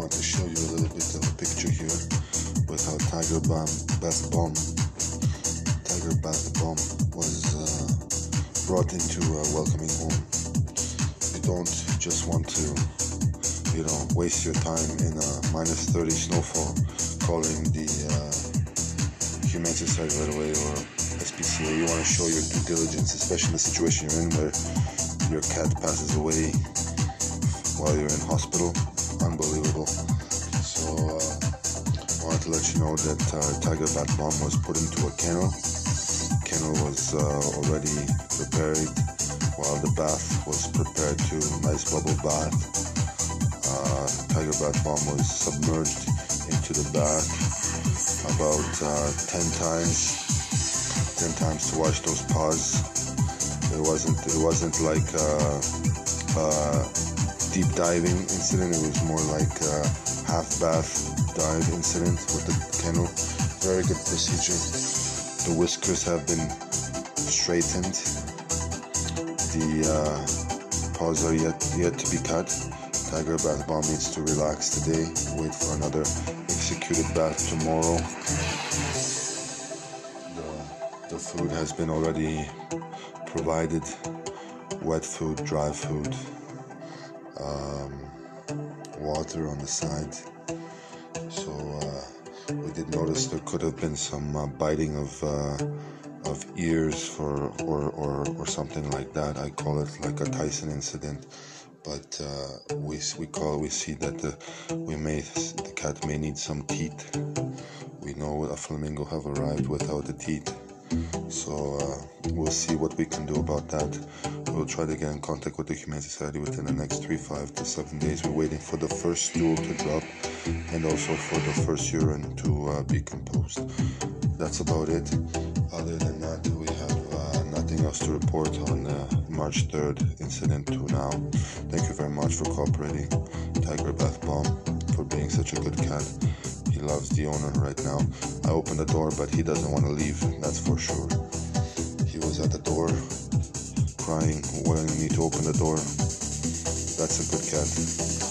want to show you a little bit of a picture here with how Tiger Bomb, Bath Bomb, Tiger Bath Balm was uh, brought into a welcoming home. You don't just want to, you know, waste your time in a minus 30 snowfall calling the uh, Humane Society right away or SPCA. You want to show your due diligence, especially in the situation you're in where your cat passes away while you're in hospital. Unbelievable. Let you know that uh, Tiger Bath Balm was put into a kennel. Kennel was uh, already prepared while the bath was prepared to nice bubble bath. Uh, Tiger Bath Balm was submerged into the bath about uh, 10 times 10 times to wash those paws it wasn't it wasn't like uh, uh, deep diving incident. It was more like a half bath dive incident with the kennel. Very good procedure. The whiskers have been straightened. The uh, paws are yet yet to be cut. Tiger Bath Balm needs to relax today. Wait for another executed bath tomorrow. The, the food has been already provided wet food, dry food, um, water on the side. So uh, we did notice there could have been some uh, biting of uh, of ears for or, or or something like that. I call it like a Tyson incident. But uh, we we call we see that the, we may the cat may need some teeth. We know a flamingo have arrived without the teeth. So uh, we'll see what we can do about that. We'll try to get in contact with the Humane Society within the next three, five to seven days. We're waiting for the first stool to drop and also for the first urine to uh, be composed. That's about it. Other than that, we have uh, nothing else to report on the March 3rd incident to now. Thank you very much for cooperating, Tiger Bath Balm, for being such a good cat. He loves the owner right now. I opened the door, but he doesn't want to leave, that's for sure. Was at the door, crying, wanting me to open the door. That's a good cat.